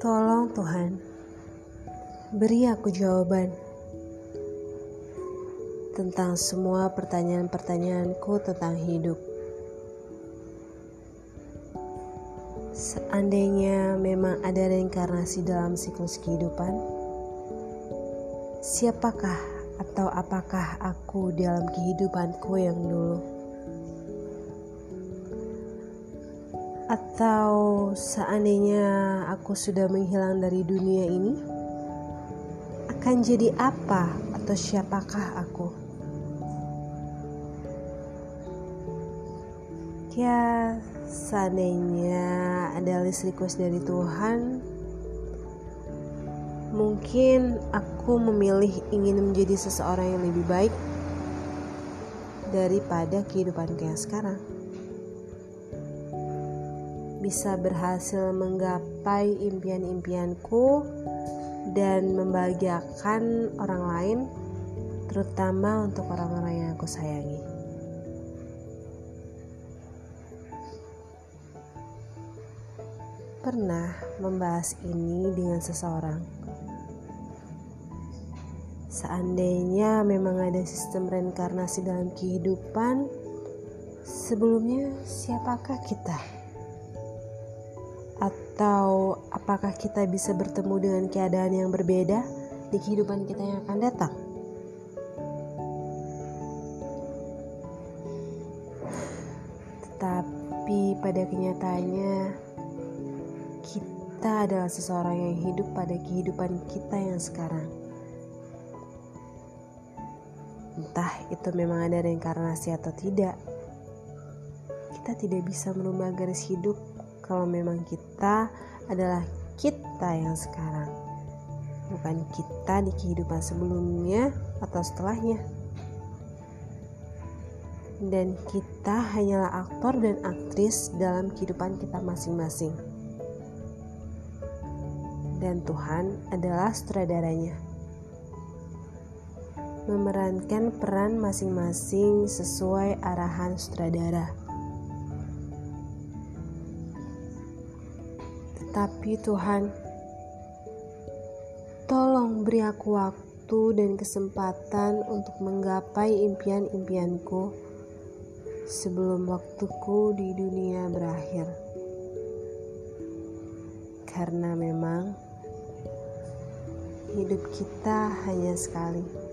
Tolong Tuhan, beri aku jawaban tentang semua pertanyaan-pertanyaanku tentang hidup. Seandainya memang ada reinkarnasi dalam siklus kehidupan, siapakah atau apakah aku dalam kehidupanku yang dulu? Atau seandainya aku sudah menghilang dari dunia ini, akan jadi apa atau siapakah aku? Ya, seandainya ada list request dari Tuhan, mungkin aku memilih ingin menjadi seseorang yang lebih baik daripada kehidupanku yang sekarang bisa berhasil menggapai impian-impianku dan membahagiakan orang lain, terutama untuk orang-orang yang aku sayangi. Pernah membahas ini dengan seseorang. Seandainya memang ada sistem reinkarnasi dalam kehidupan, sebelumnya siapakah kita? Atau apakah kita bisa bertemu dengan keadaan yang berbeda di kehidupan kita yang akan datang? Tetapi pada kenyataannya kita adalah seseorang yang hidup pada kehidupan kita yang sekarang. Entah itu memang ada reinkarnasi atau tidak, kita tidak bisa merubah garis hidup kalau memang kita adalah kita yang sekarang, bukan kita di kehidupan sebelumnya atau setelahnya. Dan kita hanyalah aktor dan aktris dalam kehidupan kita masing-masing. Dan Tuhan adalah sutradaranya. Memerankan peran masing-masing sesuai arahan sutradara. Tapi Tuhan, tolong beri aku waktu dan kesempatan untuk menggapai impian-impianku sebelum waktuku di dunia berakhir. Karena memang hidup kita hanya sekali.